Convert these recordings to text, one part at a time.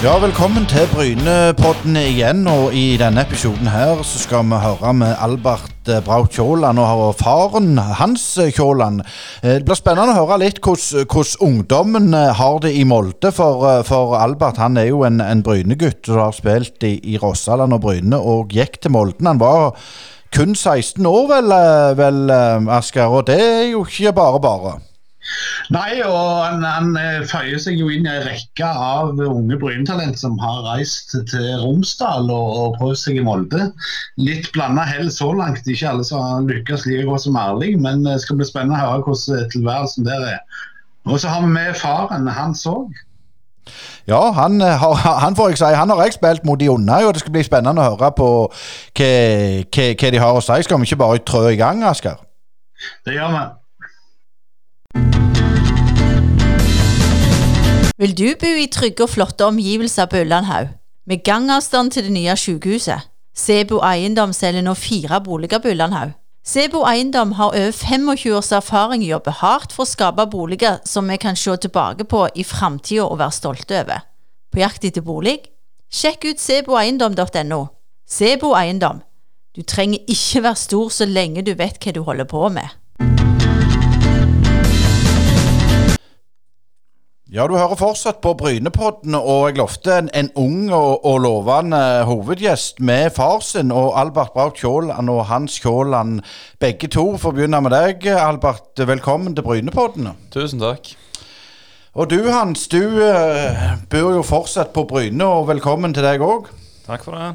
Ja, velkommen til Brynepodden igjen. Og i denne episoden her så skal vi høre med Albert Braut Kjåland og faren hans Kjåland. Eh, Det blir spennende å høre litt hvordan ungdommen eh, har det i Molde. For, eh, for Albert han er jo en, en Bryne-gutt som har spilt i, i Rossaland og Bryne og gikk til Molden. Han var kun 16 år, vel, vel Asker. Og det er jo ikke bare bare. Nei, og han, han eh, føyer seg jo inn i en rekke av unge Bryntalent som har reist til Romsdal og, og prøvd seg i Molde. Litt blanda hell så langt. Ikke alle som har lykkes like godt som Erling, men det skal bli spennende å høre hvordan tilværelsen der er. Og så har vi med faren hans òg. Ja, han, eh, han får jeg si, han har jeg spilt mot de unna, og det skal bli spennende å høre på hva, hva, hva de har å si. Skal vi ikke bare trø i gang, Asker? Det gjør vi. Vil du bo i trygge og flotte omgivelser på Ullandhaug, med gangavstand til det nye sykehuset? Sebo Eiendom selger nå fire boliger på Ullandhaug. Sebo Eiendom har over 25 års erfaring i å jobbe hardt for å skape boliger som vi kan se tilbake på i framtida og være stolte over. På jakt etter bolig? Sjekk ut seboeiendom.no. Sebo Eiendom. Du trenger ikke være stor så lenge du vet hva du holder på med. Ja, du hører fortsatt på Brynepodden, og jeg lovte en, en ung og, og lovende hovedgjest med far sin, og Albert Braut Kjåland og Hans Kjåland, begge to. For å begynne med deg, Albert. Velkommen til Brynepodden. Tusen takk. Og du, Hans, du uh, bor jo fortsatt på Bryne, og velkommen til deg òg. Takk for det.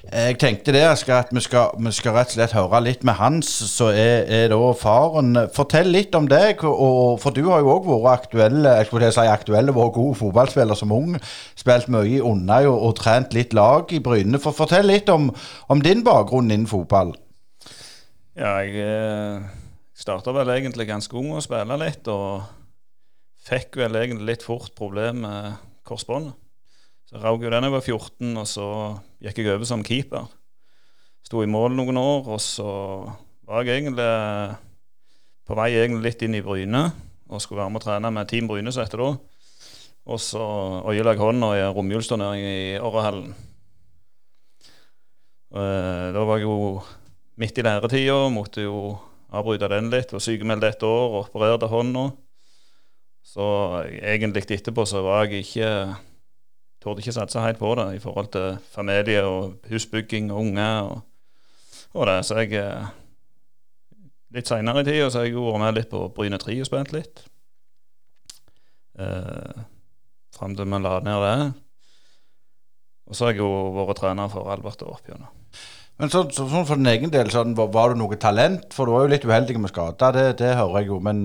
Jeg tenkte det, Asker, at vi skal, vi skal rett og slett høre litt med Hans, så er, er da faren. Fortell litt om deg, og, for du har jo òg vært aktuelle, jeg skulle si aktuelle, vært god fotballspiller som ung. Spilt mye i Undøy og, og trent litt lag i Bryne. For Fortell litt om, om din bakgrunn innen fotball. Ja, jeg eh, starta vel egentlig ganske ung å spille litt, og fikk vel egentlig litt fort problem med korsbåndet. Så jeg røk jo den da jeg var 14, og så gikk jeg over som keeper. Sto i mål noen år, og så var jeg egentlig på vei egentlig litt inn i Bryne, og skulle være med å trene med Team Bryne, som heter da. Og så øyela jeg hånda i romjulsturnering i Orrehallen. Eh, Da var jeg jo midt i læretida, måtte jo avbryte den litt. Var sykemeldt et år og opererte hånda. Så egentlig etterpå så var jeg ikke Torde ikke satse helt på det i forhold til familie og husbygging og unger og, og det. Så jeg eh, Litt seinere i tida så har jeg vært med litt på Bryne 3 og spilt litt. Eh, Fram til vi la ned det. Og så har jeg jo vært trener for Albert opp gjennom. Men så, så, så for din egen del, sånn, var, var du noe talent? For du var jo litt uheldig med skader, det, det hører jeg jo. Men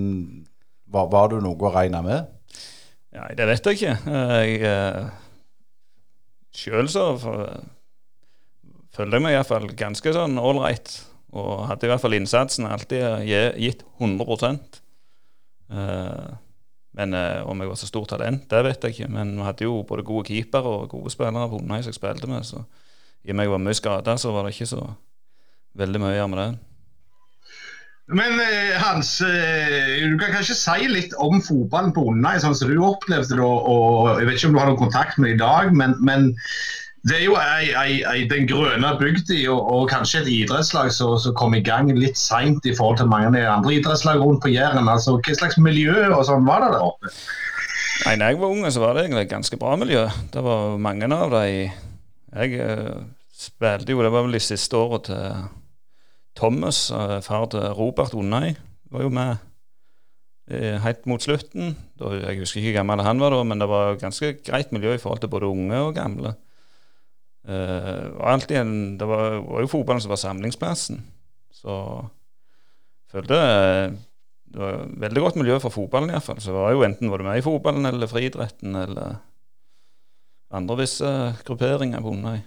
var, var du noe å regne med? Nei, det vet jeg ikke. Jeg, eh, Sjøl så følte jeg meg iallfall ganske sånn ålreit. Og hadde i hvert fall innsatsen alltid gitt 100 eh, Men eh, om jeg var så stort talent, det vet jeg ikke. Men vi hadde jo både gode keepere og gode spillere på Undøy som jeg spilte med. Så i og med jeg var mye skada, så var det ikke så veldig mye å gjøre med det. Men eh, Hans, eh, du kan kanskje si litt om fotballen på Undheim, sånn som du opplevde det. Og, jeg vet ikke om du har noen kontakt med det i dag, men, men det er jo ei, ei, ei, den grønne bygda og, og kanskje et idrettslag som kom i gang litt seint i forhold til mange andre idrettslag rundt på Jæren. Altså, hva slags miljø og sånn var det der oppe? Nei, når jeg var ung, så var det egentlig et ganske bra miljø. Det var mange av de Jeg uh, spilte jo, det var vel de siste åra til Thomas, eh, far til Robert Undøy, var jo med eh, helt mot slutten. Jeg husker ikke hvor gammel han var da, men det var ganske greit miljø i forhold til både unge og gamle. Eh, og en, det var, var jo fotballen som var samlingsplassen. Så følte det var veldig godt miljø for fotballen iallfall. Så var jo enten var du med i fotballen eller friidretten eller andre visse grupperinger på Undøy.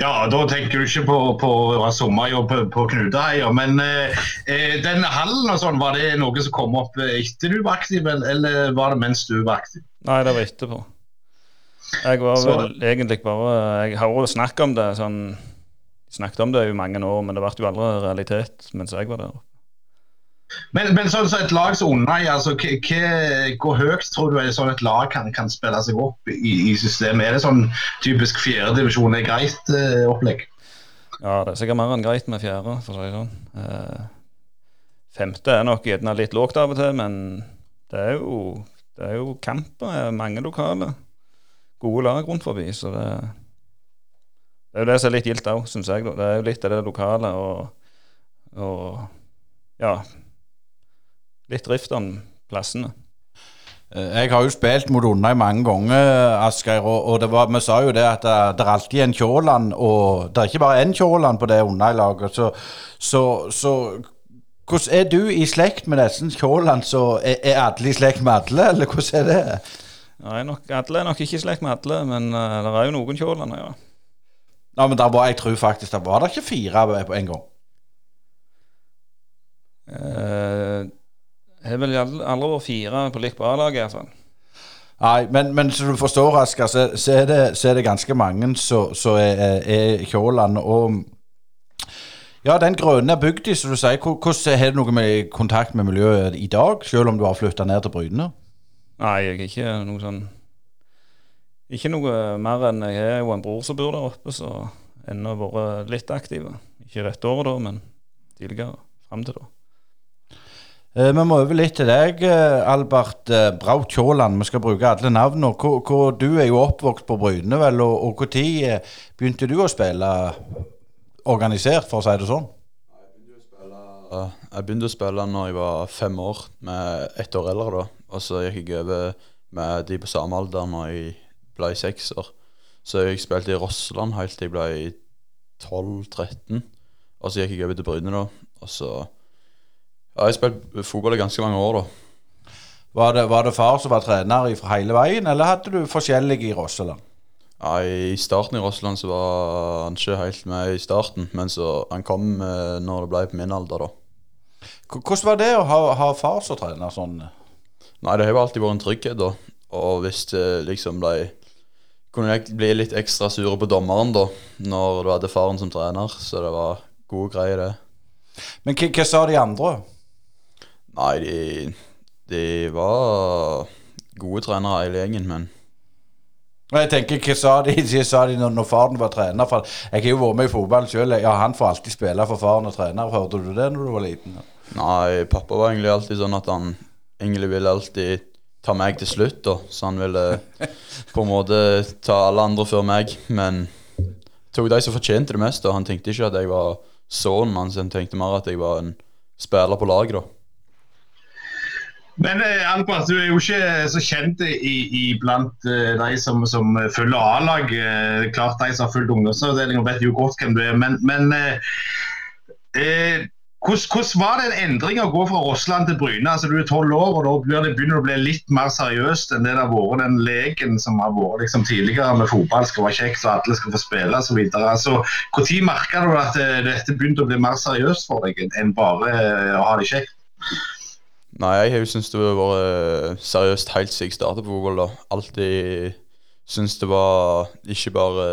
Ja, da tenker du ikke på, på å ha sommerjobb på, på Knuteheia. Men eh, eh, den hallen og sånn, var det noe som kom opp etter du var aktiv, eller- var det mens du var aktiv? Nei, det var etterpå. Jeg var Så- vel egentlig bare Jeg har jo snakket om det sånn Snakket om det i mange år, men det ble jo aldri realitet mens jeg var der. Men, men sånn som et lag som Undheim, altså, hvor høyt tror du sånn et lag kan, kan spille seg opp i, i systemet? Er det sånn typisk fjerdedivisjon er greit eh, opplegg? Ja, det er sikkert mer enn greit med fjerde, for å si det sånn. Eh, femte er nok gjerne litt lågt av og til, men det er jo, det er jo kamper, mange lokale. Gode lag rundt forbi, så det, det er jo det som er litt gildt òg, syns jeg. Det er jo litt av det lokale og, og ja Litt drift om plassene. Eh, Jeg har jo spilt mot Undheim mange ganger, Asgeir, og, og det var, vi sa jo det at det, det er alltid en Kjåland, og det er ikke bare én Kjåland på det Undheim-laget. Så, så, så hvordan er du i slekt med disse Kjåland? Så er, er alle i slekt med alle, eller hvordan er det? Nei, nok, alle er nok ikke i slekt med alle, men uh, det er jo noen Kjålander, ja. Ja, men der var, jeg tror faktisk det var det ikke fire på en gang. Eh, Jeg har vel aldri vært fire på likt A-lag, iallfall. Nei, men, men som du forstår, Asker, så, så, det, så er det ganske mange som er, er, Kjåland. Og ja, den grønne bygd i, som du sier. Hvordan Har du noe med kontakt med miljøet i dag, selv om du har flytta ned til Bryne? Nei, jeg er ikke noe sånn Ikke noe mer enn jeg har jo en bror som bor der oppe, så ennå vært litt aktive. Ikke dette året, da, men tidligere. Fram til da. Eh, vi må over litt til deg, eh, Albert eh, Braut Kjåland. Vi skal bruke alle navnene. Du er jo oppvokst på Bryne, vel, og, når begynte du å spille organisert, for å si det sånn? Jeg begynte å spille når jeg var fem år, med ett år eldre da. Og så gikk jeg over med de på samme alder når jeg ble seks år. Så jeg spilte i Rossland helt til jeg ble 12-13. Og så gikk jeg over til Bryne da. Og så Ja, jeg har spilt fotball i ganske mange år da. Var det, var det far som var trener fra hele veien, eller hadde du forskjellige i Rosseland? Ja, I starten i Rosseland så var han ikke helt med i starten, men så han kom eh, når det ble på min alder, da. Hvordan var det å ha, ha far som trener sånn? Nei, det har jo alltid vært en trygghet, da. Og hvis det liksom ble Kunne jeg bli litt ekstra sure på dommeren, da, når du hadde faren som trener, så det var gode greier, det. Men hva sa de andre? Nei, de, de var gode trenere, hele gjengen, men Jeg tenker, Hva sa de, de, sa de når, når faren var trener? For Jeg har jo vært med i fotball sjøl. Ja, han får alltid spille for faren og trener. Hørte du det når du var liten? Nei, pappa var egentlig alltid sånn at han egentlig ville alltid ta meg til slutt, da. Så han ville på en måte ta alle andre før meg, men tok de som fortjente det mest, og han tenkte ikke at jeg var sønnen hans, han tenkte mer at jeg var en spiller på laget, da. Men eh, Albert, du er jo ikke så kjent i, i blant eh, de som, som følger A-lag. Eh, klart de som har fulgt ungdomsavdelingen vet jo godt hvem du er, men, men eh, eh, hvordan, var det en endring å gå fra Rossland til Bryne? Altså, du er tolv år, og da begynner det å bli litt mer seriøst enn det det har vært den leken som har vært liksom, tidligere med fotball skal være kjekt og alle skal få spille osv. Altså, Når merka du at eh, dette begynte å bli mer seriøst for deg enn bare eh, å ha det kjekt? Nei, jeg har jo syntes det har vært seriøst helt siden jeg startet på fotball, da. Alltid syntes det var ikke bare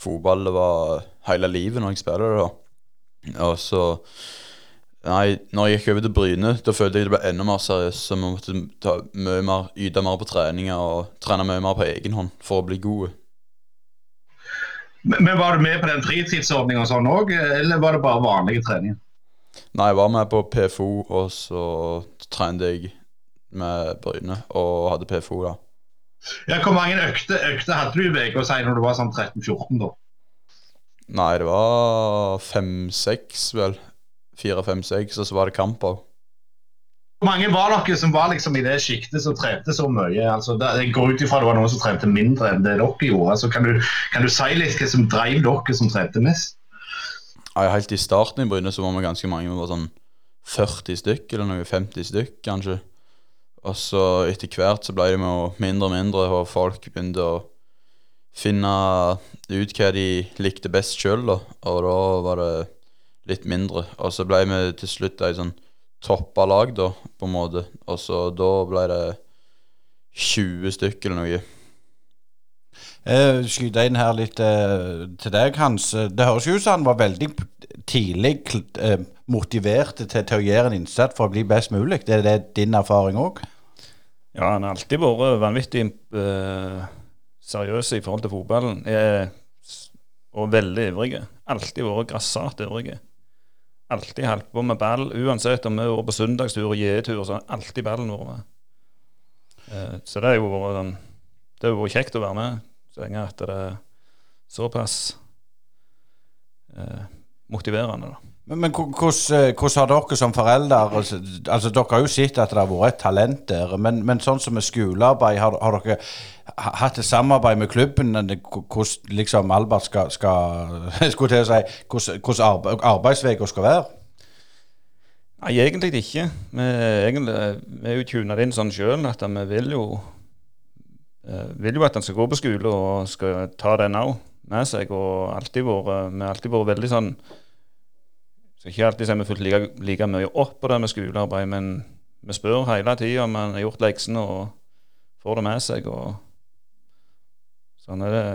fotball, det var hele livet når jeg spilte det, da. Og så Nei, når jeg gikk over til Bryne, da følte jeg det ble enda mer seriøst. Så vi måtte ta mye mer, yte mer på treninger og trene mye mer på egen hånd for å bli gode. Men men Var du med på den fritidsordninga sånn òg, eller var det bare vanlige treninger? Nei, jeg var med på PFO, og så trente jeg med Bryne og hadde PFO, da. Ja, Hvor mange økter, økte hadde du i uka si når du var sånn 13-14? da? Nei, det var fem-seks, vel. Fire, fem, seks, og så var det kamp òg. Hvor mange var dere som var liksom i det sjiktet som trente så mye? Altså, det, går ut ifra det var noen som trente mindre enn det dere gjorde. Altså, kan, du, kan du si litt hva som drev dere som trente mest? Ja, helt i starten i Bryne så var vi ganske mange. Vi var sånn 40 stykk, eller noe 50 stykk, kanskje. Og så etter hvert så ble det med mindre og mindre, og folk begynte å finne ut hva de likte best sjøl, da. Og da var det litt mindre. Og så ble vi til slutt ei sånn toppa lag, da, på en måte. Og så da ble det 20 stykk eller noe. Eh, Skyte inn her litt eh, til deg, Hans. Det høres jo ut som han var veldig tidlig eh, motiverte til, til å gjøre en innsats for å bli best mulig. Det er det din erfaring òg? Ja, han har alltid vært vanvittig uh, seriøs i forhold til fotballen. Eh, og veldig ivrig. Alltid vært grassat ivrig. Alltid holdt på med ball. Uansett om vi har vært på søndagstur og gjetur, så har alltid ballen vært med. Eh, så det har jo vært Det har vært kjekt å være med så lenge at det er såpass eh, motiverende, da. Men, men hvordan, hvordan har dere som foreldre altså, altså Dere har jo sett at det har vært et talent der, men, men sånn som med skolearbeid, har, har dere hatt et samarbeid med klubben hvordan liksom Albert skal, skal skulle til å si, hvordan arbeidsveien skal være? Nei, egentlig ikke. Vi, egentlig, vi er jo tunet inn sånn sjøl at vi vil jo eh, vil jo at han skal gå på skole og skal ta den òg med seg. og alltid vært, Vi har alltid vært veldig sånn skal ikke alltid si vi fulgt like, like, mye opp på det med skolearbeid, men vi spør hele tida om man har gjort leksene og får det med seg. og Sånn er det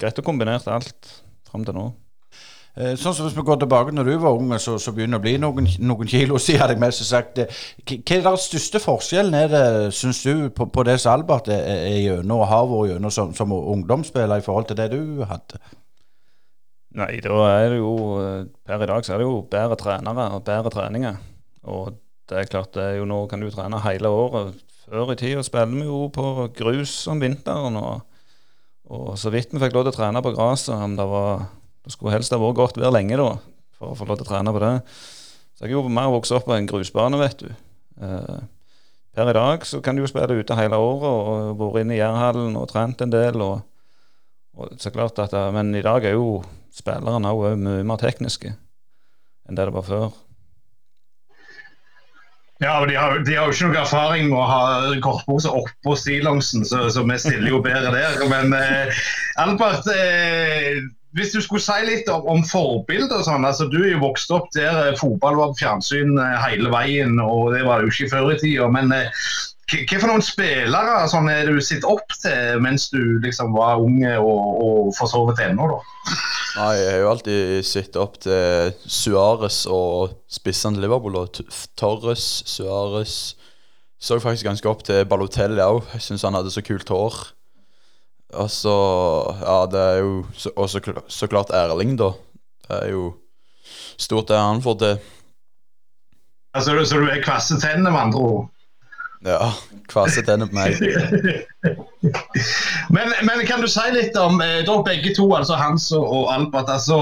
greit å kombinere alt fram til nå. Eh, sånn som Hvis vi går tilbake når du var ung, så, så begynner det å bli noen, noen kilo siden. jeg mest sagt. Hva er den største forskjellen er det, synes du, på, på det som Albert er, er gjennom og har vært gjennom som, som ungdomsspiller, i forhold til det du hadde? Nei, da er det jo eh, Per i dag så er det jo bedre trenere og bedre treninger. Og det er klart, det er jo nå kan du trene hele året. Før i tida spiller vi jo på grus om vinteren. Og, og så vidt vi fikk lov til å trene på gresset. Det var Det skulle helst ha vært godt vær lenge da, for å få lov til å trene på det. Så jeg er jo mer vokst opp på en grusbane, vet du. Eh, per i dag så kan du jo spille ute hele året og vært inne i Jærhallen og trent en del. og, og så klart at, Men i dag er jo spillerne òg er mye mer tekniske enn det det var før. Ja, og de har, de har, jo ikke noe erfaring med å ha kortbukse oppå stillongsen, så, så, vi stiller jo bedre der. Men eh, Albert, eh, hvis du skulle si litt om, om forbilder og sånn. altså Du er jo vokst opp der eh, fotball var på fjernsyn eh, hele veien, og det var det jo ikke før i tida. Men eh, hva for noen spillere sånn, er du sitter opp til mens du liksom var unge og, og for så vidt ennå, da? Nei, jeg har jo alltid sett opp til Suárez og spissene til Liverpool. Og Torres, Suárez Så faktisk ganske opp til Balotelli òg. Jeg syns han hadde så kult hår. Og så Ja, det er jo Og så, så, klart Erling, da. Det er jo stort det han får til. Altså, så du er kvasse tenner, med andre ord? Ja, kvaset den på meg. men, men, kan du si litt om eh, da begge to, altså Hans og Albert. altså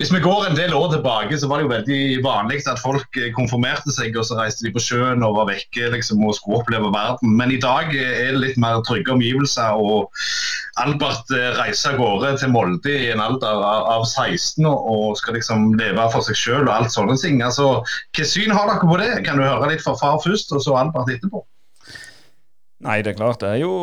hvis vi går en del år tilbake, så var det jo veldig vanlig at folk eh, konfirmerte seg, og så reiste de på sjøen og var vekke liksom, og skulle oppleve verden. Men i dag er det litt mer trygge omgivelser. og Albert eh, reiser av gårde til Molde i en alder av 16 og skal liksom leve for seg sjøl og alt sånne ting. Altså, Hva syn har dere på det? Kan du høre litt fra far først, og så Albert etterpå? Nei, det er klart. Det er jo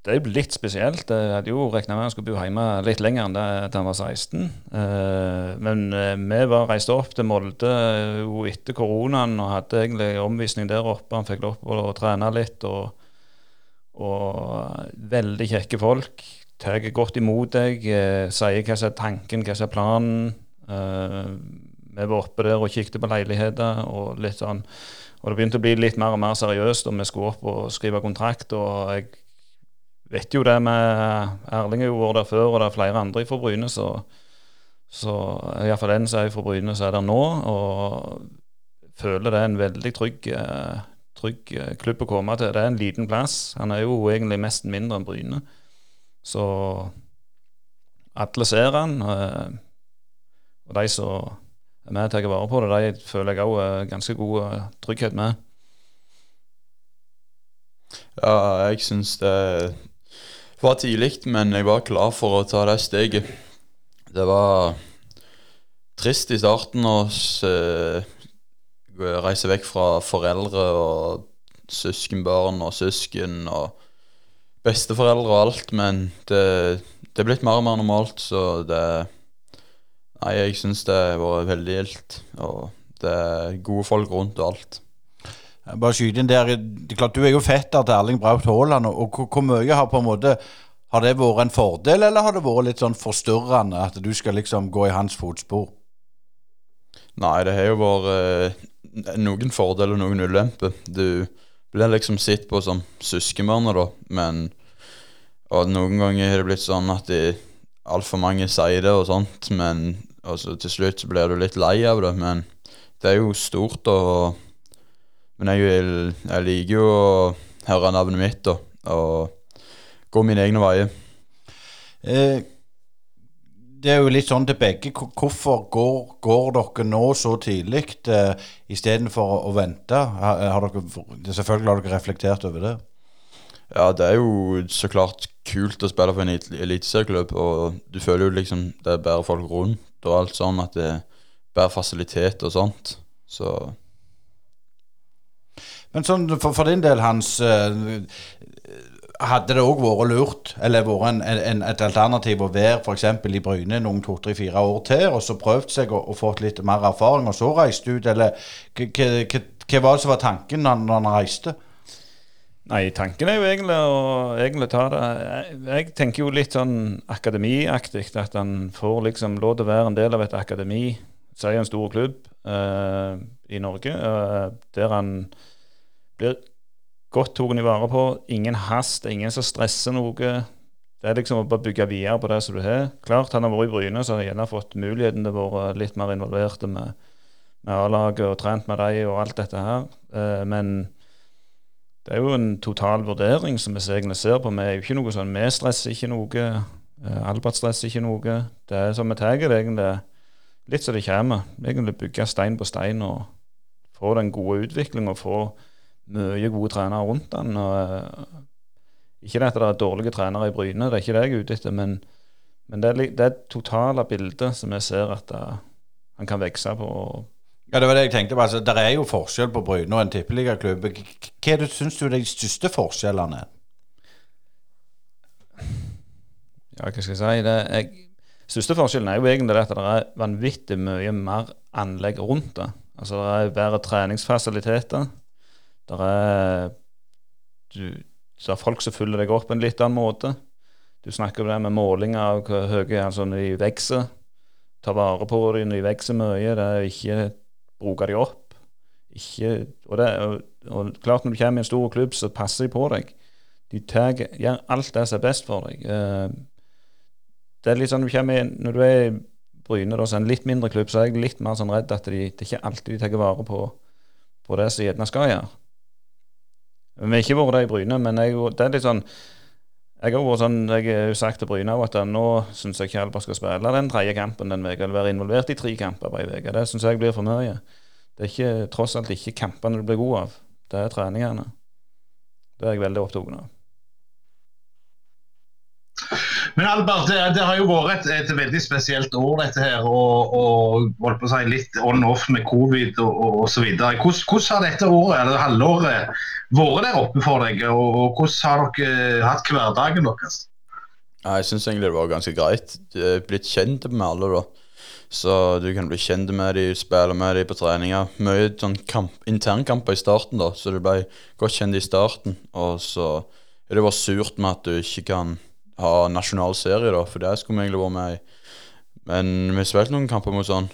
det er jo litt spesielt. Jeg hadde jo regna med han skulle bo hjemme litt lenger enn det at han var 16. Eh, men eh, vi var reist opp til Molde eh, jo etter koronaen og hadde egentlig omvisning der oppe. Han fikk lov til å trene litt. Og, og veldig kjekke folk. Tar godt imot deg, sier hva som er tanken, hva som er planen. Vi var oppe der og kikket på leiligheter og litt sånn. Og det begynte å bli litt mer og mer seriøst, og vi skulle opp og skrive kontrakt. og jeg vet jo det med Erling har jo vært der før, og det er flere andre fra Bryne, så, så iallfall en som er fra Bryne, så er der nå. Og føler det er en veldig trygg, eh, trygg eh, klubb å komme til. Det er en liten plass. Han er jo egentlig mest mindre enn Bryne. Så alle ser han. Eh, og de som er med og tar vare på det, de føler jeg òg ganske god trygghet med. Ja, jeg syns det var tidlig, men jeg var klar for å ta det steget. Det var trist i starten å reise vekk fra foreldre og søskenbarn og søsken og besteforeldre og alt, men det, det er blitt mer og mer normalt, så det Nei, jeg syns det har vært veldig gildt, og det er gode folk rundt og alt. Bare skyte inn der, det er klart Du er jo fetter til Erling Braut Haaland. og, Hvor mye har på en måte Har det vært en fordel, eller har det vært litt sånn forstyrrende at du skal liksom gå i hans fotspor? Nei, det har jo vært eh, noen fordeler og noen ulemper. Du blir liksom sett på som søskenbarnet, da, men Og noen ganger har det blitt sånn at altfor mange sier det og sånt, men altså, til slutt blir du litt lei av det. Men det er jo stort, og Men jeg, jeg liker jo å høre navnet mitt, da, og gå mine egne veier. Eh, det er jo litt sånn til begge. Hvorfor går, går dere nå så tidlig eh, istedenfor å, å vente? Har, har dere, selvfølgelig har dere reflektert over det. Ja, det er jo så klart kult å spille for en elit- eliteserieklubb, og du føler jo liksom det er bedre folk rundt og alt sånn, at det er bedre fasilitet og sånt. Så Men sånn, for, for din del, Hans, eh, hadde det òg vært lurt, eller vært en, en, et alternativ å være f.eks. i Bryne noen to, tre, fire år til, og så prøvd seg og, og fått litt mer erfaring, og så reist ut, eller hva var det som var tanken når når han reiste? Nei, tanken er jo egentlig å egentlig ta det jeg, jeg tenker jo litt sånn akademiaktig, at han får liksom lov til å være en del av et akademi, sier en stor klubb eh, i Norge, eh, der han blir godt tatt vare på. Ingen hast, ingen som stresser noe. Det er liksom å bare bygge videre på det som du har. Klart han har vært i Bryne, så har han gjerne fått muligheten til å være litt mer involvert med, med A-laget og trent med dem og alt dette her. Eh, men det er jo en total vurdering som vi egentlig ser på. Vi er jo ikke noe sånn, vi stresser ikke noe. eh, Albert stresser ikke noe. Det er som vi tar det egentlig litt som det kommer. Egentlig bygge stein på stein og få den gode utviklingen og få mye gode trenere rundt den. Og, eh, ikke det at det er dårlige trenere i Bryne, det er ikke det jeg er ute etter, men, men det, er, det totale bildet som vi ser at det, han kan vokse på. Ja, det var det jeg tenkte på. Altså, det er jo forskjell på Bryne og en tippeligaklubb. Hva syns du er de største forskjellene? Ja, hva skal jeg si? Det jeg, største forskjellen er jo egentlig det at det er vanvittig mye mer anlegg rundt det. Altså det er bedre treningsfasiliteter. Det er, er folk som følger deg opp på en litt annen måte. Du snakker om det med målinger av hvor høye altså de vokser. Ta vare på dem de vokser mye. Det er ikke bruke dem opp. Ikke, og, det, og, og klart når du kommer i en stor klubb, så passer de på deg. De tar, gjør alt det som er best for deg. Eh, det er litt sånn du kommer Når du er i Bryne, da, så en litt mindre klubb, så er jeg litt mer sånn redd at de, det er ikke alltid de tar vare på, på det som gjerne skal gjøre. Vi har ikke vært det i Bryne, men jeg, det er litt sånn Jeg har vært sånn, jeg har sagt til Bryne at nå syns jeg ikke Albert skal spille den tredje kampen den uka, eller være involvert i tre kamper på ei uke. Det syns jeg blir for mye. Det er ikke, tross alt ikke kampene du blir god av, det er treningene. Det er jeg veldig opptatt av. Men Albert, det, det har jo vært et, et veldig spesielt år, dette her. Og, og holdt på å si litt on-off med covid og, og, så videre. Hvordan, hvordan har dette året, eller halvåret vært der oppe for deg? Og, og hvordan har dere hatt hverdagen deres? jeg syns egentlig det var ganske greit. Blitt kjent med alle, da. Så du kan bli kjent med dem, spille med dem på treninger. Mye sånn kamp, internkamper i starten, da, så du ble godt kjent i starten. Og så er det bare surt med at du ikke kan ha nasjonal serie, da, for det skulle vi egentlig vært med i. Men vi spilte noen kamper mot sånn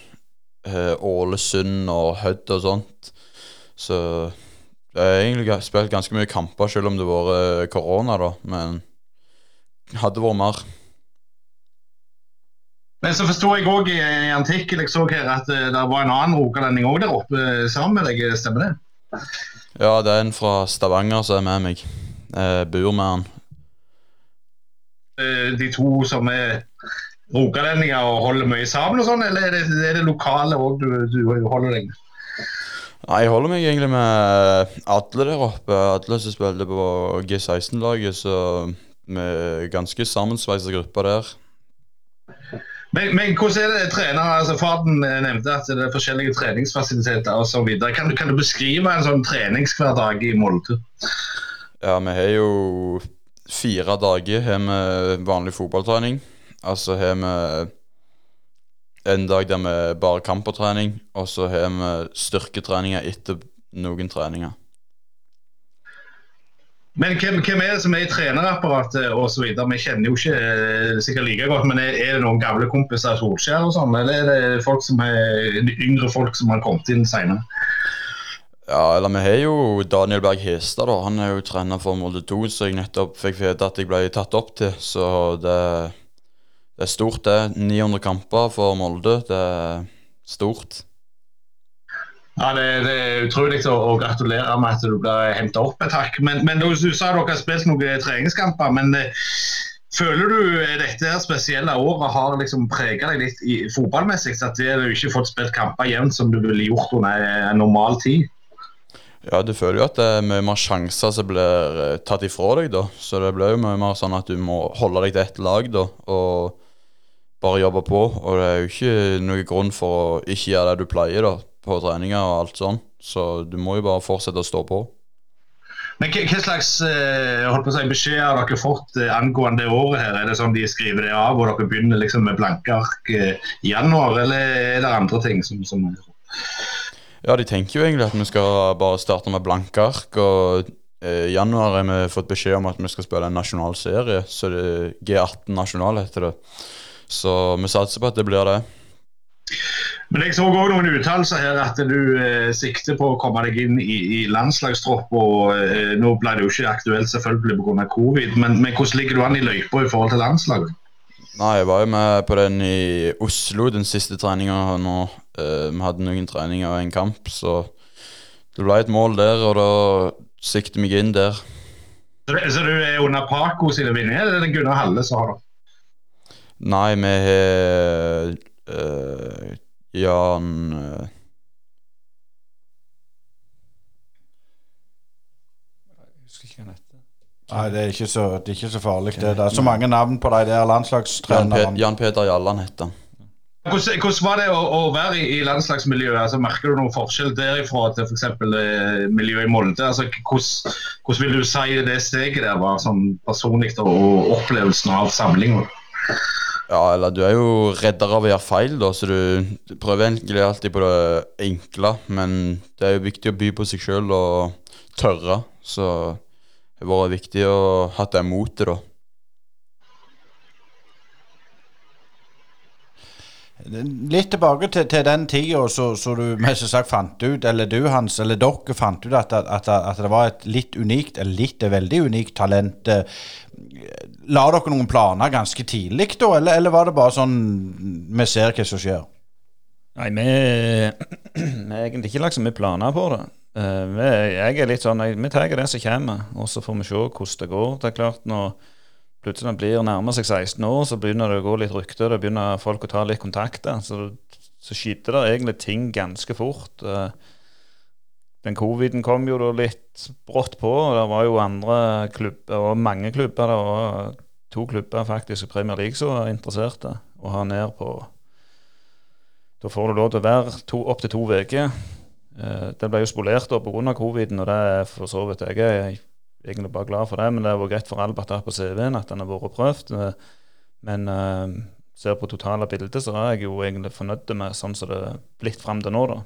eh, Ålesund og Hødd og sånt. Så jeg har egentlig spilt ganske mye kamper, selv om det har vært korona, da. Men hadde vært mer. Men så forsto jeg òg i en artikkel jeg så her at eh, det var en annen rogalending òg der oppe eh, sammen med deg, stemmer det? Ja, det er en fra Stavanger som er med meg. Eh, bor med han. Eh, De to som er rogalendinger og holder mye sammen og sånn, eller er det, er det lokale òg du, du holder deg med? Nei, jeg holder meg egentlig med Atle der oppe. Atle som spilte på G16-laget, så vi er ganske sammensveisa gruppe der. Men, men hvordan er det trenere, altså Faden eh, nevnte at det er forskjellige treningsfasiliteter osv. Kan, du- kan du beskrive en sånn treningshverdag i Molde? Ja, vi har jo fire dager har vi vanlig fotballtrening. Altså har vi en dag der vi bare kampertrening, og så har vi styrketreninger etter noen treninger. Men hvem, hvem er det som er i trenerapparatet osv.? Vi kjenner jo ikke eh, sikkert like godt, men er, det noen gamle kompiser av Solskjær og sånn, eller er det folk som er, yngre folk som har kommet inn senere? Ja, eller vi har jo Daniel Berg Hestad, da. Han er jo trener for Molde 2, så jeg nettopp fikk vite at jeg ble tatt opp til. Så det, det er stort, det. 900 kamper for Molde. Det er stort. Ja, det, det er utrolig å, å, gratulere med at du ble henta opp Takk. Men, men du, du, sa dere har spilt noen treningskamper. men eh, Føler du dette her spesielle året har liksom prega deg litt i, fotballmessig? At du ikke fått spilt kamper jevnt som du ville gjort under en normal tid? Ja, du føler jo at det er mye mer sjanser som blir eh, tatt ifra deg, da. Så det blir jo mye mer sånn at du må holde deg til ett lag, da. Og bare jobbe på. Og det er jo ikke noen grunn for å ikke gjøre det du pleier, da på treninger og alt sånn. Så du må jo bare fortsette å stå på. Men Hva slags eh, holdt på å si, beskjed har dere fått eh, angående året? her? Er det sånn de skriver det av, og dere begynner liksom med blanke ark i januar, eller er det andre ting som, som Ja, de tenker jo egentlig at vi skal bare starte med blanke ark. og i januar har vi fått beskjed om at vi skal spille en nasjonal serie. Så det G18 nasjonal heter det. Så vi satser på at det blir det. Men jeg så òg noen uttalelser her at du eh, sikter på å komme deg inn i, i landslagstropp. og eh, Nå ble det jo ikke aktuelt selvfølgelig pga. covid, men, men, hvordan ligger du an i løypa i forhold til landslaget? Nei, Jeg var jo med på den i Oslo, den siste treninga nå. Uh, vi hadde noen treninger og en kamp, så det ble et mål der, og da sikter vi meg inn der. Så, så du er under Paco sine vinninger, eller er det Gunnar Halle som har det? Nei, vi har uh, Jan uh, Nei, det er ikke så, det er ikke så farlig. Det, det er så mange navn på de der landslagstrenerne. Jan, Peter Jalland heter han. Hvordan, hvordan, var det å, å være i, i landslagsmiljøet? Altså, merker du noen forskjell derifra til f.eks. Eh, miljøet i Molde? Altså, hvordan, hvordan, vil du si det steget der var sånn personlig og opplevelsen av samlinga? Ja, eller du er jo redder av å gjøre feil, da, så du prøver egentlig alltid på det enkle. Men det er jo viktig å by på seg sjøl og tørre. Så vært viktig å ha det motet, da. Litt tilbake til, til den tida så, så, du mest sagt fant ut, eller du Hans, eller dere fant ut at, at, at det var et litt unikt, eller litt veldig unikt talent. La dere noen planer ganske tidlig da, eller, eller var det bare sånn vi ser hva som skjer? Nei, vi har egentlig ikke lagt så mye planer på det. Uh, jeg er litt sånn, Vi tar det som kommer, og så får vi se hvordan det går. Det er klart når plutselig blir nærmer seg 16 år, så begynner det å gå litt rykter. Det begynner folk å ta litt kontakter. Så, så skyter det egentlig ting ganske fort. Eh, den coviden kom jo da litt brått på. og Det var jo andre klubber, og mange klubber. Det var to klubber faktisk i Premier League som var interesserte å ha ned på Da får du lov til å være to, opptil to uker. Eh, det ble jo spolert pga. coviden, og det er for så vidt jeg er egentlig bare glad for det. Men det har vært greit for Albert her på CV-en at den har vært prøvd. Eh, men uh, ser på totale bildet, så er jeg jo egentlig fornøyd med sånn som det er blitt fram til nå, da.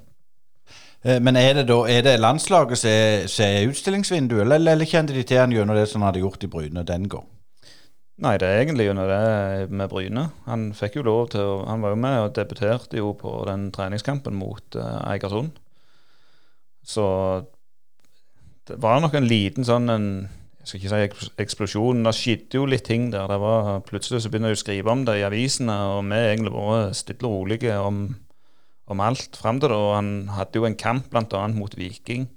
Men er det da er det landslaget som er, er utstillingsvinduet, eller, eller kjente de til han gjennom det som han hadde gjort i Bryne den gang? Nei, det er egentlig gjennom det med Bryne. Han fikk jo lov til å, Han var jo med og debuterte jo på den treningskampen mot uh, Eigersund. Så det var nok en liten sånn en, Jeg skal ikke si eksplosjon. Det skjedde jo litt ting der. Var, plutselig så begynner de å skrive om det i avisene, og vi har egentlig vært stille og rolige om, om alt fram til det. Og han hadde jo en kamp bl.a. mot Viking.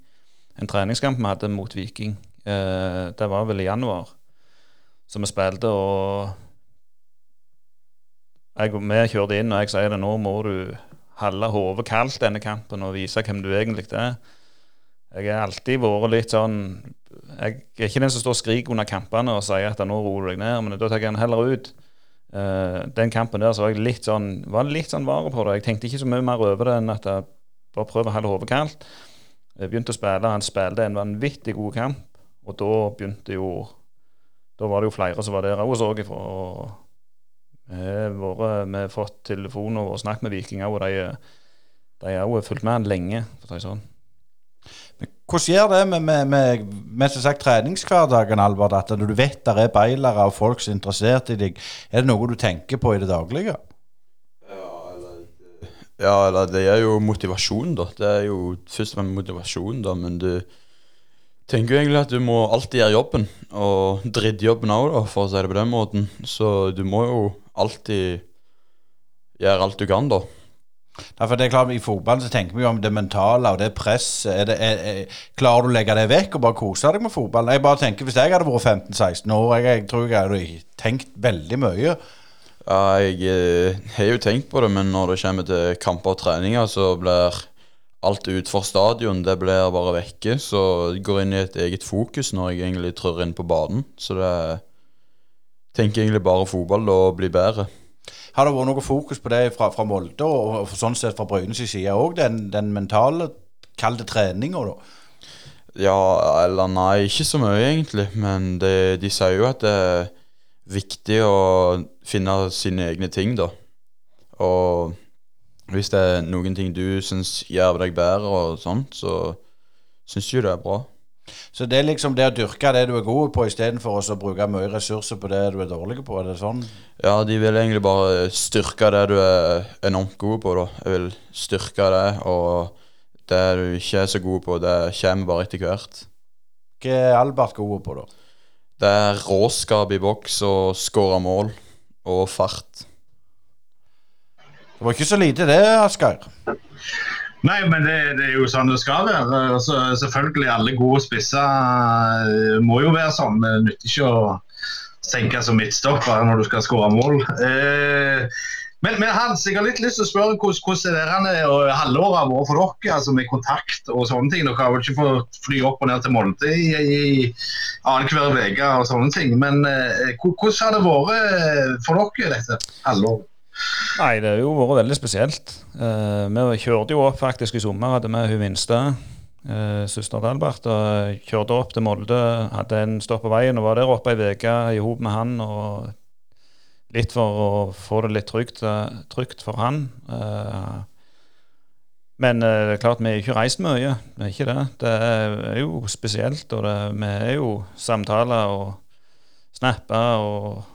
En treningskamp vi hadde mot Viking. Eh, det var vel i januar. som vi spilte, og jeg, vi kjørte inn, og jeg sier det nå må du holde hodet kaldt denne kampen og vise hvem du egentlig er. Jeg har alltid vært litt sånn Jeg er ikke den som står og skriker under kampene og sier at nå roer deg ned, men da tar jeg den heller ut. Uh, den kampen der så var jeg litt sånn var litt sånn vare på det. Jeg tenkte ikke så mye mer over det enn at jeg bare prøver å holde hodet kaldt. Jeg begynte å spille. Han spilte en vanvittig god kamp, og da begynte jo Da var det jo flere som var der òg og så ifra. Vi har fått telefoner og snakket med vikinger, og de har fulgt med han lenge, for å si det Men hvordan gjør det med, med, med, med som sagt, treningshverdagen, Albert, at du vet der er beilere og folk som er interessert i deg? Er det noe du tenker på i det daglige? Ja, eller det er jo motivasjon, da. Det er jo først og fremst motivasjon, da, men du tenker jo egentlig at du må alltid gjøre jobben, og drittjobben òg, for å si det på den måten. Så du må jo alltid gjøre alt du kan, da. Ja, for det er klart, I fotballen så tenker vi jo om det mentale og det presset. Er det, er, er, klarer du å legge det vekk og bare kose deg med fotball? Jeg bare tenker, Hvis jeg hadde vært 15-16 år, jeg, jeg tror jeg hadde tenkt veldig mye. Ja, jeg eh, har jo tenkt på det, men når det kommer til kamper og treninger, så blir alt utenfor stadion det blir bare vekke. Så det går inn i et eget fokus når jeg egentlig trør inn på banen. Så det tenker egentlig bare fotball og bli bedre. Har det vært noe fokus på det fra, fra Molde og, og sånn sett fra Brynes side òg? Den, den mentale, kall det treninga, da? Ja, eller nei, ikke så mye egentlig. Men det, de sier jo at det er viktig å finne sine egne ting, da. Og hvis det er noen ting du syns gjør deg bedre og sånt, så syns jeg det er bra. Så det er liksom det å dyrke det du er god på, istedenfor å bruke mye ressurser på det du er dårlig på? Er det sånn? Ja, de vil egentlig bare styrke det du er enormt god på, da. Jeg vil styrke det, og det du ikke er så god på, det kommer bare etter hvert. Hva er Albert god på, da? Det er råskap i boks og skåre mål og fart. Det var ikke så lite det, Asgeir. Nei, men det, det, er jo sånn det skal være. Altså, selvfølgelig, alle gode spisser eh, må jo være sånn. Det nytter ikke å senke som midtstopper når du skal skåre mål. Eh, men, men, Hans, jeg har litt lyst til å spørre hvordan, hvordan er halvåret har vært for dere? altså Med kontakt og sånne ting. Dere har vel ikke fått fly opp og ned til Molde i, i annenhver uke og sånne ting. Men eh, hvordan har det vært for dere dette halvåret? Nei, det har jo vært veldig spesielt. Uh, vi kjørte jo opp faktisk i sommer, hadde med hun minste, uh, søster til Albert. og Kjørte opp til Molde, hadde en stopp på veien og var der oppe ei uke i hop med han. og Litt for å få det litt trygt, uh, trygt for han. men det er klart, vi har ikke reist mye. Det er ikke det. Det er jo spesielt. og det, Vi er jo samtaler og snapper og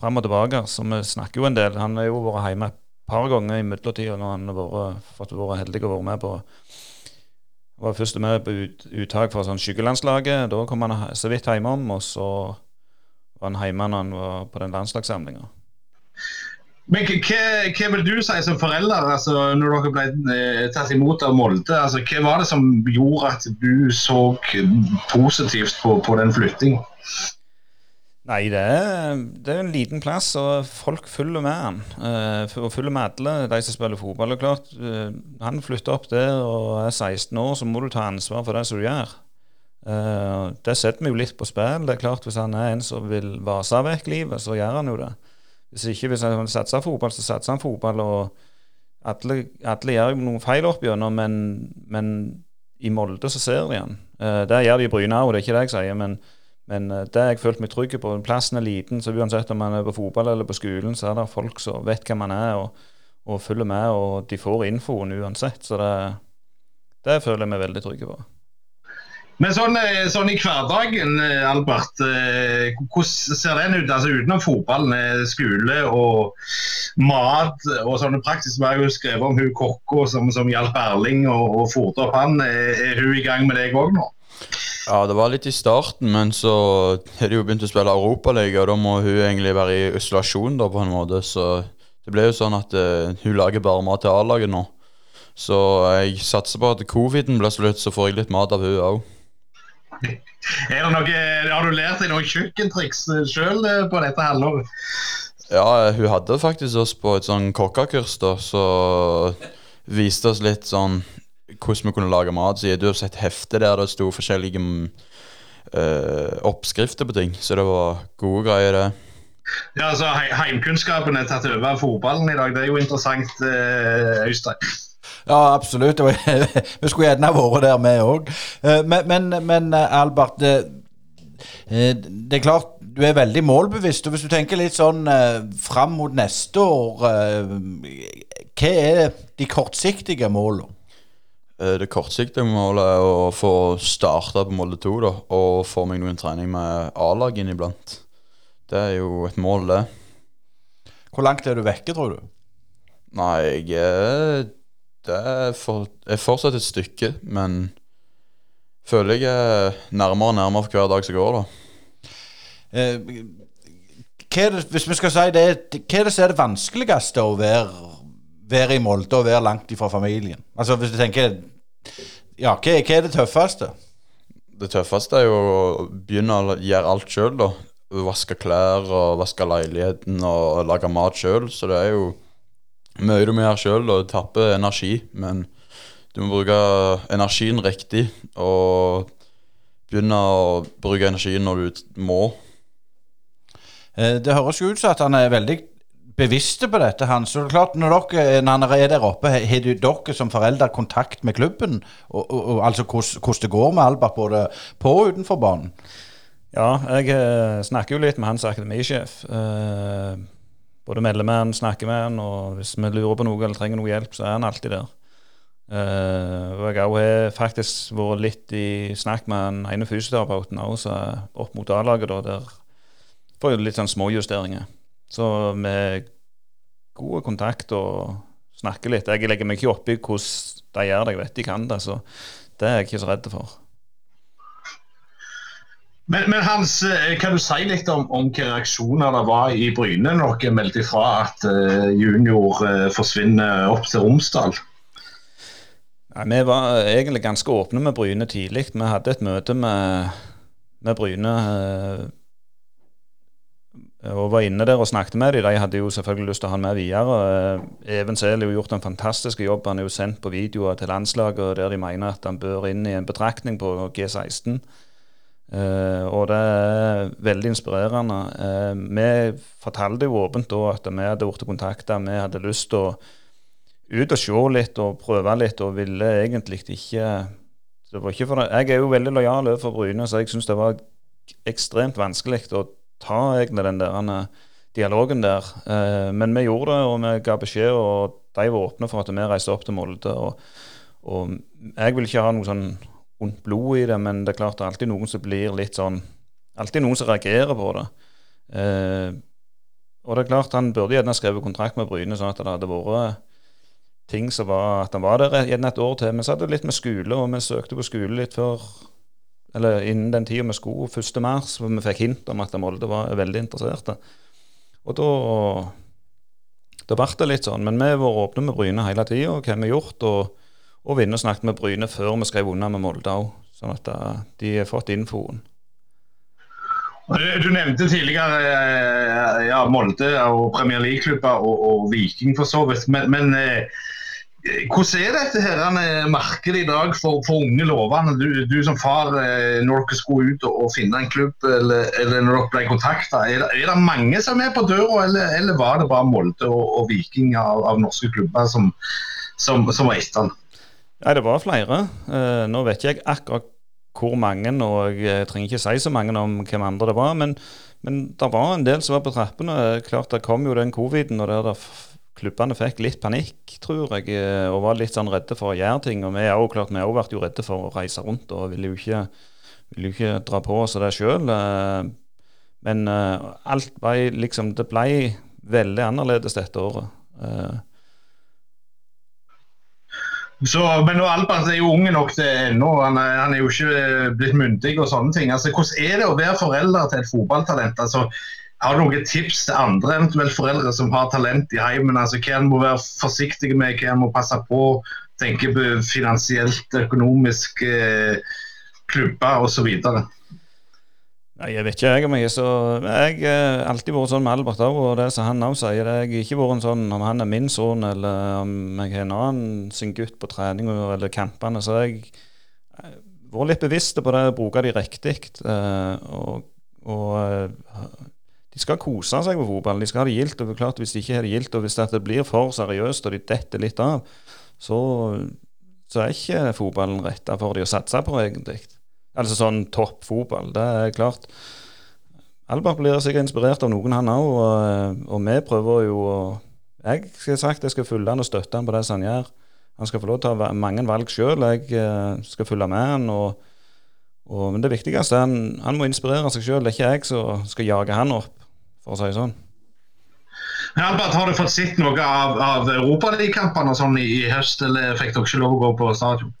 fram og tilbake. Så vi snakker jo en del. Han har jo vært hjemme et par ganger i midlertida når han har fått vært heldig og vært med på var først med på ut, uttak fra sånn skyggelandslaget. Da kom han så vidt hjemom, og så var han hjemme når han var på den landslagssamlinga. Men hva, hva, vil du si som forelder, altså, når dere ble eh, tatt imot av Molde? Altså, hva var det som gjorde at du så positivt på, på den flyttinga? Nei, det er, det er en liten plass, og folk følger med han. Uh, og følger med alle de som spiller fotball. Og klart, uh, Han flytter opp der og er 16 år, så må du ta ansvar for det som du gjør. Uh, det setter vi jo litt på spill. Det er klart, Hvis han er en som vil vase vekk livet, så gjør han jo det. Hvis ikke, hvis han satser fotball, så satser han fotball. og alle gjør jo noen feil opp gjennom, men, men, i Molde så ser de han. Uh, det gjør de i Bryne òg, det er ikke det jeg sier. men men uh, det har jeg følt meg trygg på. Plassen er liten, så uansett om man er på fotball eller på skolen, så er det folk som vet hvem man er og, og følger med, og de får infoen uansett. Så det, det føler jeg meg veldig trygg på. Men sånn, eh, sånn, i hverdagen, eh, Albert, hvordan ser den ut? Altså Utenom fotballen, skole og mat og sånne praksis. Vi har jo skrevet om hun kokka som, som hjalp Erling og, og opp han. Er hun i gang med deg òg nå? Ja, det var litt i starten, men så har de jo begynt å spille Europaliga, og da må hun egentlig være i isolasjon, da, på en måte. Så det ble jo sånn at uh, hun lager bare mat til A-laget nå. Så jeg satser på at coviden blir slutt, så får jeg litt mat av hun òg. Har du lært deg noen kjøkkentriks sjøl eh, på dette halvåret? Ja, hun hadde faktisk oss på et sånn kokkekurs, da, så viste oss litt sånn hvordan vi kunne lage mat. Så du har sett hefte der det sto forskjellige uh, oppskrifter på ting. Så det var gode greier, det. Ja, altså Heimkunnskapen er tatt over av fotballen i dag. Det er jo interessant, uh, Øystein. Ja, absolutt. vi skulle gjerne vært der, vi òg. Eh, men, men, men, Albert, det, det, er klart du er veldig målbevisst. og Hvis du tenker litt sånn fram mot neste år, hva er de kortsiktige målene? Eh, Det kortsiktige målet er å få starta på Molde 2 da, og få meg noen trening med A-lag inniblant. Det er jo et mål, det. Hvor langt er du vekke, tror du? Nei, jeg er Det er, for, er fortsatt et stykke, men føler jeg er nærmere og nærmere for hver dag som går, da. Eh, hva er det, hvis vi skal si det, hva er det som er det vanskeligste å være, være i Molde og være langt ifra familien? Altså hvis du tenker Ja, hva, hva er det tøffeste? Det tøffeste er jo å begynne å gjøre alt sjøl, da. Vaske klær og vaske leiligheten og lage mat sjøl. Så det er jo mye du må gjøre sjøl, og tappe tapper energi. Men du må bruke energien riktig, og begynne å bruke energien når du må. Eh, det høres jo ut som at han er veldig bevisste på dette. Han. Så det er klart, når, dere, når han er der oppe, har dere som foreldre kontakt med klubben? Og, og, og altså hvordan det går med Albert både på og utenfor banen? Ja, jeg eh, snakker jo litt med hans akademisjef. Eh, både melder han, snakker med han, og hvis vi lurer på noe eller trenger noe hjelp, så er han alltid der. Eh, og jeg har faktisk vært litt i snakk med den ene fysioterapeuten også, opp mot A-laget, der får jeg litt sånn småjusteringer. Så med god kontakt og snakker litt. Jeg legger meg ikke opp i hvordan de gjør det, jeg vet de kan det, så det er jeg ikke så redd for. Men, men Hans, eh, kan du si litt om, om hvilke reaksjoner det var i Bryne når dere meldte ifra at eh, junior eh, forsvinner opp til Romsdal? Nei, Vi var egentlig ganske åpne med Bryne tidlig. Vi hadde et møte med, med Bryne eh, og var inne der og snakket med dem. De hadde jo selvfølgelig lyst til å ha han med videre. Eh, Even Sel har jo gjort en fantastisk jobb. Han er jo sendt på videoer til landslaget der de mener at han bør inn i en betraktning på G16. Eh, og det er veldig inspirerende. Eh, vi fortalte jo åpent da at vi hadde blitt kontakta. Vi hadde lyst til å ut og se litt og prøve litt, og ville egentlig ikke ikke. Jeg er jo veldig lojal overfor Bryne, så jeg syns det var ekstremt vanskelig å ta egentlig den der eh, dialogen der. Eh, men vi gjorde det, og vi ga beskjed, og de var åpne for at vi reiste opp til Molde. Og, og jeg vil ikke ha noe sånn ondt blod i det, men det er klart det er alltid noen som blir litt sånn Alltid noen som reagerer på det. Eh, og det er klart han burde gjerne skrevet kontrakt med Bryne, sånn at det hadde vært ting som var at han var der gjerne et år til. Men så hadde det litt med skole, og vi søkte på skole litt før eller innen den tida vi skulle, 1. mars, for vi fikk hint om at Molde var veldig interesserte. Og da da ble det litt sånn. Men vi har vært åpne med Bryne hele tida, hva vi har gjort. Og, og Vinne snakket med Bryne før vi skrev unna med Molde òg, sånn at eh, de har fått infoen. Du nevnte tidligere eh, ja, Molde og Premier League-klubber og, og Viking for så vidt. Men, men eh, hvordan er dette her, eh, markedet i dag for, for unge lovende? Du, du, som far, eh, når dere skulle ut og, finne en klubb, eller, eller når dere ble kontakta, er, er det mange som er på døra, eller, eller var det bare Molde og, og Viking av, av norske klubber som, som, som var etter den? Ja, det var flere. Eh, nå vet ikke jeg akkurat hvor mange, og jeg trenger ikke si så mange om hvem andre det var, men, men det var en del som var på trappene. Klart Det kom jo den coviden, og det der klubbene fikk litt panikk, tror jeg, eh, og var litt sånn redde for å gjøre ting. Og vi jo klart, vi vært jo redde for å reise rundt, og ville jo ikke, ville jo ikke dra på oss det sjøl. Men eh, alt ble liksom Det ble veldig annerledes dette året. Eh, Så, men nå Albert er jo unge nok til ennå, han, han er jo ikke blitt myndig og sånne ting. Altså, hvordan er det å være forelder til et fotballtalent? Altså, har du noen tips til andre eventuelt foreldre som har talent i heimen? Altså, hva en må være forsiktig med, hva en må passe på? Tenke på finansielt, økonomisk, eh, klubber osv. Jeg vet ikke jeg om jeg er så Jeg har alltid vært sånn med Albert òg, og det som han òg sier. Jeg har ikke vært sånn om han er min sønn, eller om jeg har en annen sin gutt på trening eller kampene. Så jeg har vært litt bevisst på det, bruke de riktig. eh, Og, og eh, de skal kose seg på fotball. De skal ha det gildt. og klart Hvis de ikke har det gildt, og hvis det blir for seriøst og de detter litt av, så, så er ikke fotballen retta for de å satse på, egentlig. Altså sånn topp fotball. Det er klart. Albert blir sikkert inspirert av noen, han òg. Og, og vi prøver jo å Jeg skal sagt jeg skal følge han og støtte han på det han gjør. Han skal få lov til å ta mange valg sjøl. Jeg eh, skal følge med han. Og, og, men det viktigste er han, han må inspirere seg sjøl. Det er ikke jeg som skal jage han opp, for å si det sånn. Men Albert, Har du fått sett noe av, av europaligakampene sånn i, i høst, eller fikk dere ikke lov å gå på stadion?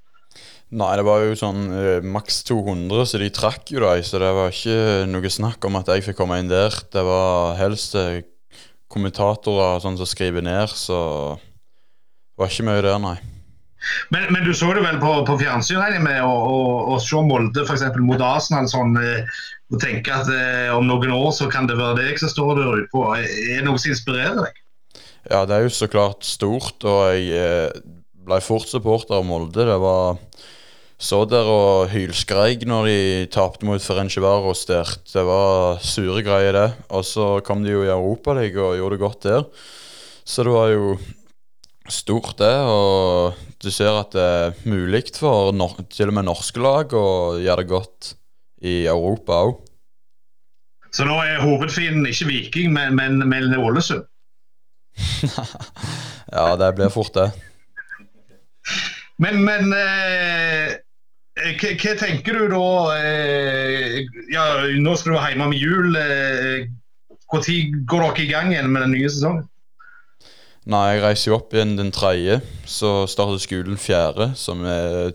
Nei, det var jo sånn eh, maks 200, så de trakk jo dem. Så det var ikke noe snakk om at jeg fikk komme inn der. Det var helst eh, kommentatorer sånn som skriver ned, så det var ikke mye der, nei. Men, men du så det vel på, på fjernsyn regner jeg med, å se Molde f.eks. mot Arsenal sånn, eh, og tenke at eh, om noen år så kan det være deg som står der ute. Er det noe som inspirerer deg? Ja, det er jo så klart stort, og jeg eh, ble fort supporter av Molde. Det var så der og hylskreik når de tapte mot Ferencvaros stert. Det var sure greier, det. Og så kom de jo i Europaligaen og gjorde det godt der. Så det var jo stort, det. Og du ser at det er mulig for til og med norske lag å gjøre det godt i Europa òg. Så nå er hovedfienden ikke Viking, men, men, men Ålesund? ja, det blir fort det. Men, men eh, hva, tenker du da eh, ja, Nå skal du være hjemme med jul. Når eh, går dere i gang igjen med den nye sesongen? Nei, jeg reiser jo opp igjen den tredje. Så starter skolen fjerde, som er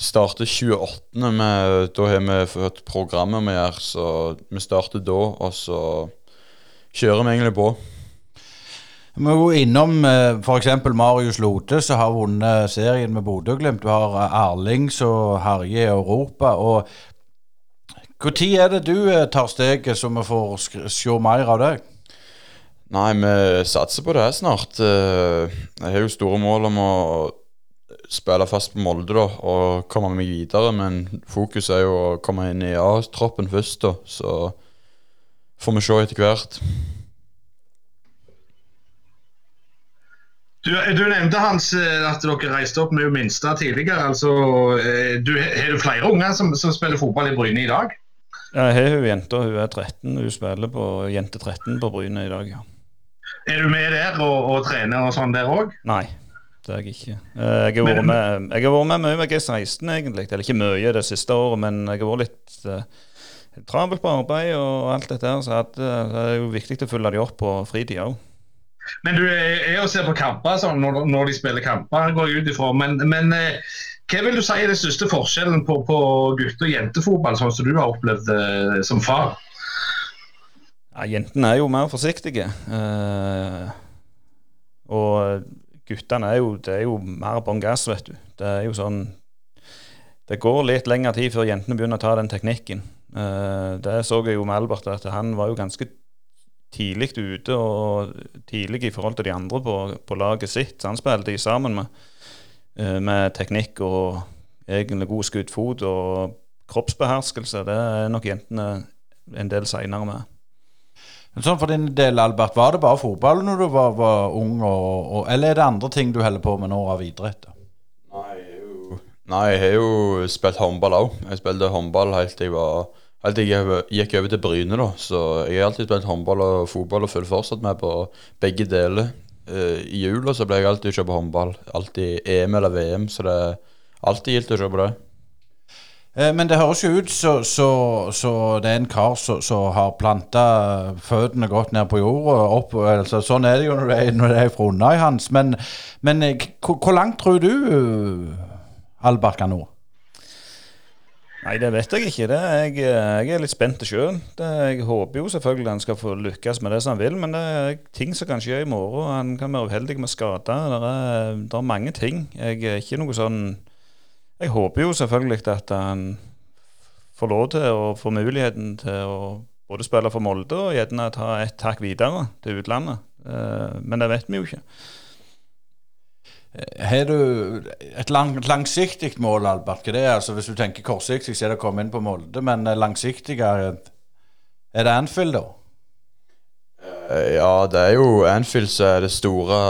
starter 28. Med, da har vi fått programmet vi gjør, så vi starter da. Og så kjører vi egentlig på. Vi må gå innom eh, f.eks. Marius Lode, som har vunnet serien med Bodø-Glimt. Du har eh, Erling som herjer i Europa. og Når er det du eh, tar steget, så vi får se mer av deg? Nei, vi satser på det snart. Jeg har jo store mål om å spille fast på Molde da, og komme meg videre. Men fokuset er jo å komme inn i A-troppen først, da. Så får vi se etter hvert. Du, du, nevnte Hans eh, at dere reiste opp med minste tidligere. altså eh, du, Har du flere unger som, som, spiller fotball i Bryne i dag? Jeg har hun jenta, hun er 13. Hun spiller på jente 13 på Bryne i dag, ja. Er du med der og, og trener og sånn der òg? Nei, det er jeg ikke. Eh, jeg har vært med, jeg har vært med mye med G16, egentlig. Eller ikke mye det siste året, men jeg har vært litt uh, travelt på arbeid og alt dette her, så uh, det er jo viktig å følge de opp på fritida òg. Men du er jo ser på kamper sånn, når, når, de spiller kamper, går jeg ut ifra. Men, men uh, hva vil du si er den største forskjellen på, på gutte- og jentefotball, sånn som du har opplevd som far? Ja, Jentene er jo mer forsiktige. og guttene er jo, det er jo mer bånn gass, vet du. Det er jo sånn Det går litt lengre tid før jentene begynner å ta den teknikken. Uh, det så jeg jo med Albert, at han var jo ganske tidlig ute og tidlig i forhold til de andre på, på laget sitt. Så han spilte de sammen med, uh, med teknikk og egentlig god skuddfot og kroppsbeherskelse. Det er nok jentene en del seinere med. Men sånn For din del, Albert, var det bare fotball når du var, var ung, og, og, eller er det andre ting du holder på med nå av idrett? Nei, jeg har jo spilt håndball òg. Jeg spilte håndball helt til jeg var Helt til jeg gikk over til Bryne, da. Så jeg har alltid spilt håndball og fotball og følger fortsatt med på begge deler. Uh, I jula så ble jeg alltid kjøpt håndball. Alltid EM eller VM, så det er alltid gildt å kjøpe det. Eh, men det høres jo ut så, så, så det er en kar som har planta føttene godt ned på jorda. Opp, altså, sånn er det jo når det er, når det er hans. Men, men eh, hvor langt tror du Albert kan nå? Nei, det vet jeg ikke. Det, jeg, jeg, er litt spent sjøl. Jeg håper jo selvfølgelig han skal få lykkes med det som han vil, men det er ting som kan skje i morgen. Han kan være uheldig med skader. Det er, det er mange ting. Jeg er ikke noe sånn jeg håper jo selvfølgelig at han får lov til å få muligheten til å både spille for Molde og gjerne ta et takk videre til utlandet. Eh, men det vet vi jo ikke. Eh, har du et lang, langsiktig mål, Albert? Hva det er? Altså, hvis du tenker kortsiktig, så er det å komme inn på Molde. Men eh, langsiktig, er det Anfield, da? Ja, det er jo Anfield som er det store,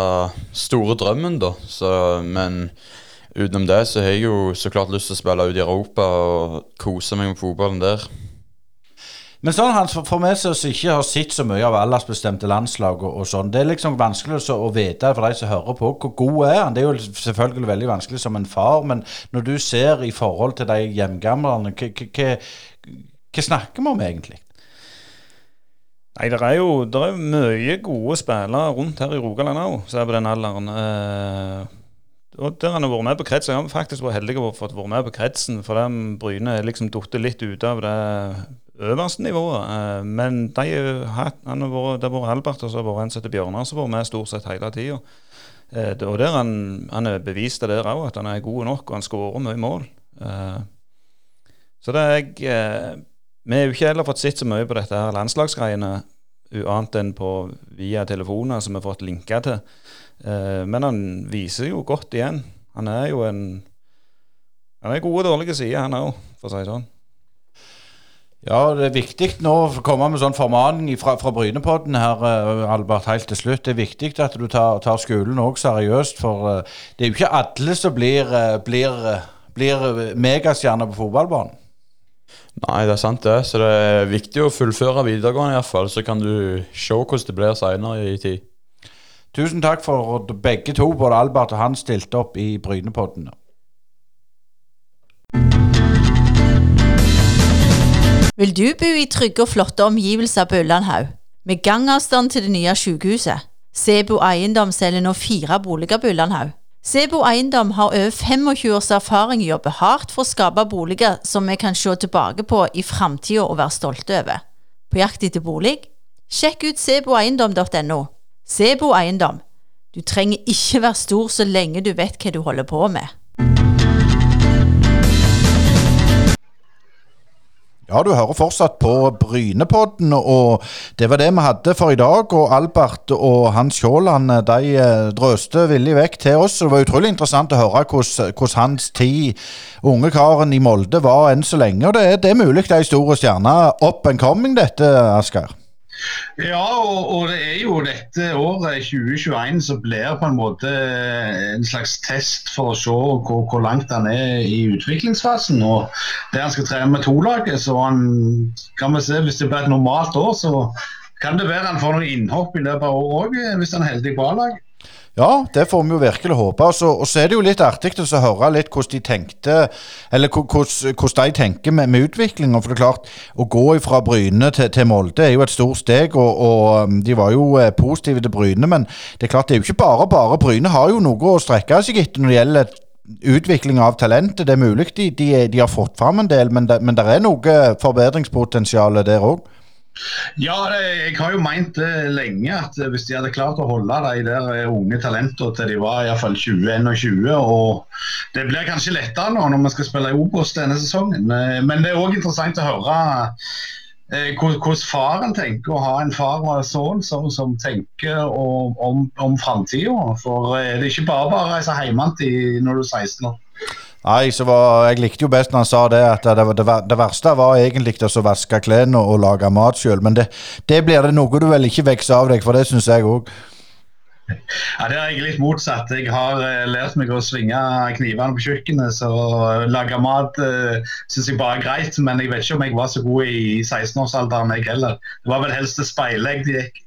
store drømmen, da. Så, men utenom det så har jeg jo så klart lyst til å spille ut i Europa og kose meg med fotballen der. Men sånn Hans, for, for meg som ikke har sett så mye av aldersbestemte landslag og, og sånn, det er liksom vanskelig å vite for de som hører på, hvor god er han? Det er jo selvfølgelig veldig vanskelig som en far, men når du ser i forhold til de hjemgamlene, hva snakker vi om egentlig? Nei, det er jo det er mye gode spillere rundt her i Rogaland òg, som er på den alderen. Eh, og der han har vært med på kretsen. Jeg har faktisk vært heldig og fått vært med på kretsen, for de Bryne er liksom datt litt ut av det øverste nivået. Eh, men de har, han har vært, det har vært Albert og så har vært en som heter Bjørnar, som har vært med stort sett hele tida. Eh, og der han, han er bevist det der òg, at han er god nok, og han skårer mye mål. Eh, så det er jeg Vi har jo ikke heller fått sett så mye på dette her landslagsgreiene, annet enn på via telefoner som vi har fått linka til. Men han viser jo godt igjen. Han er jo en Han er gode og dårlige sider, han òg, for å si det sånn. Ja, det er viktig nå å komme med sånn formaning fra, fra Brynepodden her, eh, Albert, helt til slutt. Det er viktig at du tar, tar skolen òg seriøst, for eh, det er jo ikke alle som blir, eh, blir, blir megastjerner på fotballbanen. Nei, det er sant det. Så det er viktig å fullføre videregående iallfall. Så kan du se hvordan det blir seinere i tid. Tusen takk for begge to, både Albert og han, stilte opp i Brynepodden. Vil du bo i trygge og flotte omgivelser på Ullandhaug, med gangavstand til det nye sykehuset? Sebo Eiendom selger nå fire boliger på Ullandhaug. Sebo Eiendom har over 25 års erfaring i å jobbe hardt for å skape boliger som vi kan se tilbake på i framtida og være stolte over. På jakt etter bolig? Sjekk ut seboeiendom.no. Sebo Eiendom. Du trenger ikke være stor så lenge du vet hva du holder på med. Ja, du hører fortsatt på Brynepodden, og det var det vi hadde for i dag. Og Albert og Hans Kjåland de eh, drøste villig vekk til oss. Det var utrolig interessant å høre hvordan, hans tid, unge karen i Molde, var enn så lenge. Og det, det er mulig det er en stor stjerne up and coming, dette, Asgeir? Ja, og, og, det er jo dette året 2021 som blir på en måte en slags test for å se hvor, hvor langt han er i utviklingsfasen. og Det han skal trene med to-laget, så han, kan vi se, hvis det blir et normalt år, så kan det være han får noen innhopp i løpet av året òg, hvis han er heldig på A-lag. Ja, det får vi jo virkelig håpe. Og så, og så er det jo litt artig å høre litt hvordan de tenkte Eller hvordan de tenker med, med utviklinga. For det er klart, å gå fra Bryne til, til Molde er jo et stort steg, og, og, um, de var jo eh, positive til Bryne. Men det er klart, det er jo ikke bare bare. Bryne har jo noe å strekke seg etter når det gjelder utvikling av talentet. Det er mulig de, de, de har fått fram en del, men det, men det er noe forbedringspotensial der òg. Ja, jeg har jo meint det lenge at hvis de hadde klart å holde de der unge talentene til de var iallfall 20-21 og Det blir kanskje lettere nå når vi skal spille i Obos denne sesongen, men det er òg interessant å høre eh, hvordan faren tenker å ha en far og en sønn som, som, tenker om, om, om framtida. For eh, det er ikke bare bare å reise hjem når du er 16 år. Nei, var, Jeg likte jo best når han sa det, at det, det, det verste var egentlig å vaske klærne og, og lage mat sjøl. Men det, det, blir det noe du vel ikke vokser av deg, for det syns jeg òg. Ja, Det er egentlig litt motsatt. Jeg har uh, lært meg å svinge knivene på kjøkkenet. Så lage mat uh, syns jeg bare er greit, men jeg vet ikke om jeg var så god i 16-årsalderen, jeg heller. Det var vel helst til speilet jeg gikk.